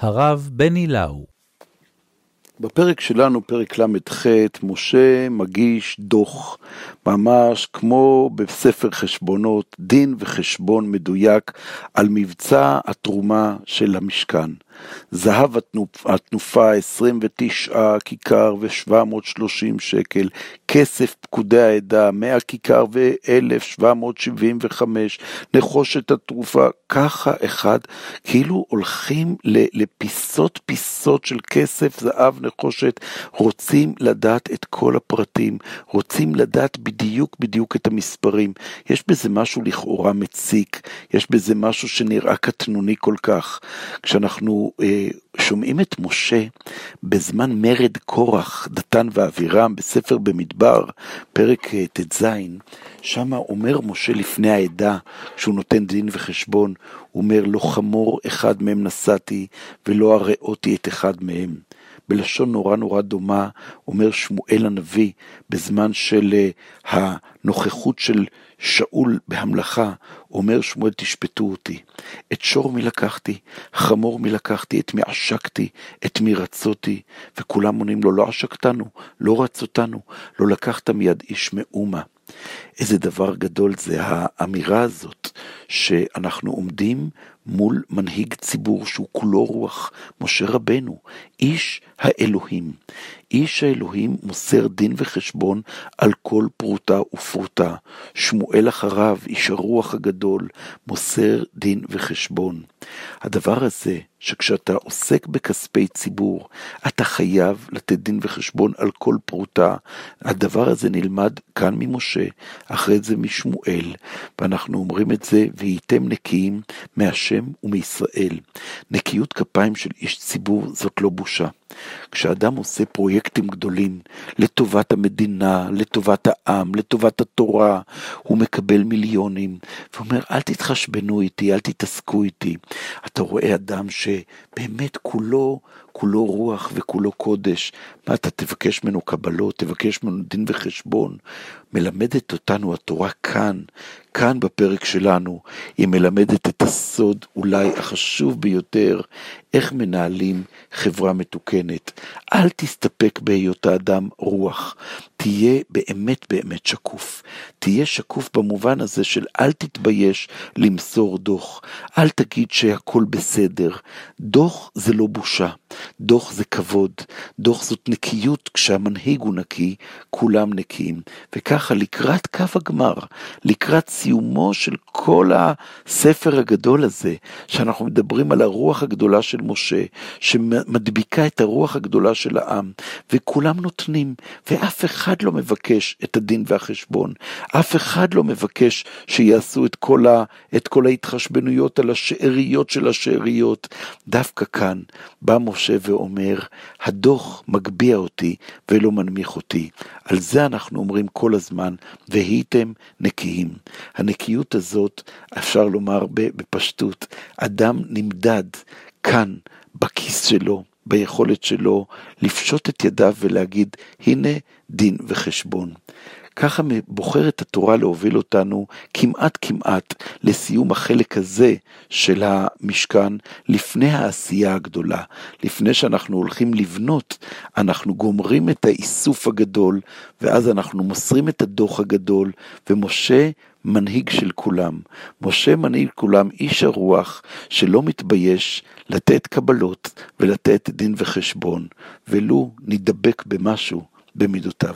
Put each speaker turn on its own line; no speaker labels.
הרב בני לאו.
בפרק שלנו, פרק ל"ח, משה מגיש דוח, ממש כמו בספר חשבונות, דין וחשבון מדויק על מבצע התרומה של המשכן. זהב התנופה 29 כיכר ו-730 שקל, כסף פקודי העדה 100 כיכר ו-1,775, נחושת התרופה, ככה אחד, כאילו הולכים לפיסות פיסות של כסף, זהב, נחושת, רוצים לדעת את כל הפרטים, רוצים לדעת בדיוק בדיוק את המספרים. יש בזה משהו לכאורה מציק, יש בזה משהו שנראה קטנוני כל כך. כשאנחנו אה, שומעים את משה בזמן מרד קורח, דתן ואבירם, בספר במדבר, פרק אה, ט"ז, שם אומר משה לפני העדה, כשהוא נותן דין וחשבון, הוא אומר, לא חמור אחד מהם נשאתי, ולא הראותי את אחד מהם. בלשון נורא נורא דומה, אומר שמואל הנביא, בזמן של אה, הנוכחות של שאול בהמלכה, אומר שמואל תשפטו אותי, את שור מי לקחתי, חמור מי לקחתי, את מי עשקתי, את מי רצותי, וכולם עונים לו לא עשקתנו, לא רצותנו, לא לקחת מיד איש מאומה. איזה דבר גדול זה האמירה הזאת, שאנחנו עומדים מול מנהיג ציבור שהוא כולו רוח, משה רבנו, איש האלוהים. איש האלוהים מוסר דין וחשבון על כל פרוטה ופרוטה. שמואל אחריו, איש הרוח הגדול, מוסר דין וחשבון. הדבר הזה, שכשאתה עוסק בכספי ציבור, אתה חייב לתת דין וחשבון על כל פרוטה. הדבר הזה נלמד כאן ממשה, אחרי זה משמואל, ואנחנו אומרים את זה, והייתם נקיים מהשם ומישראל. נקיות כפיים של איש ציבור זאת לא בושה. כשאדם עושה פרויקטים גדולים לטובת המדינה, לטובת העם, לטובת התורה, הוא מקבל מיליונים, ואומר, אל תתחשבנו איתי, אל תתעסקו איתי. אתה רואה אדם שבאמת כולו, כולו רוח וכולו קודש. מה, אתה תבקש ממנו קבלות, תבקש ממנו דין וחשבון. מלמדת אותנו התורה כאן, כאן בפרק שלנו, היא מלמדת את הסוד אולי החשוב ביותר, איך מנהלים חברה מתוקנת. אל תסתפק בהיות האדם רוח, תהיה באמת באמת שקוף. תהיה שקוף במובן הזה של אל תתבייש למסור דוח, אל תגיד שהכל בסדר. דוח זה לא בושה, דוח זה כבוד, דוח זאת נקיות, כשהמנהיג הוא נקי, כולם נקיים. וככה לקראת קו הגמר, לקראת סיומו של כל הספר הגדול הזה, שאנחנו מדברים על הרוח הגדולה של משה, שמדביקה את הרוח הגדולה של העם, וכולם נותנים, ואף אחד לא מבקש את הדין והחשבון, אף אחד לא מבקש שיעשו את כל, ה, את כל ההתחשבנויות על השאריות של השאריות. דווקא כאן בא משה ואומר, הדוח מגביה אותי ולא מנמיך אותי. על זה אנחנו אומרים כל הזמן, והייתם נקיים. הנקיות הזאת, אפשר לומר בפשטות, אדם נמדד כאן, בכיס שלו, ביכולת שלו לפשוט את ידיו ולהגיד, הנה דין וחשבון. ככה בוחרת התורה להוביל אותנו כמעט כמעט לסיום החלק הזה של המשכן, לפני העשייה הגדולה. לפני שאנחנו הולכים לבנות, אנחנו גומרים את האיסוף הגדול, ואז אנחנו מוסרים את הדוח הגדול, ומשה מנהיג של כולם. משה מנהיג כולם, איש הרוח, שלא מתבייש לתת קבלות ולתת דין וחשבון, ולו נדבק במשהו במידותיו.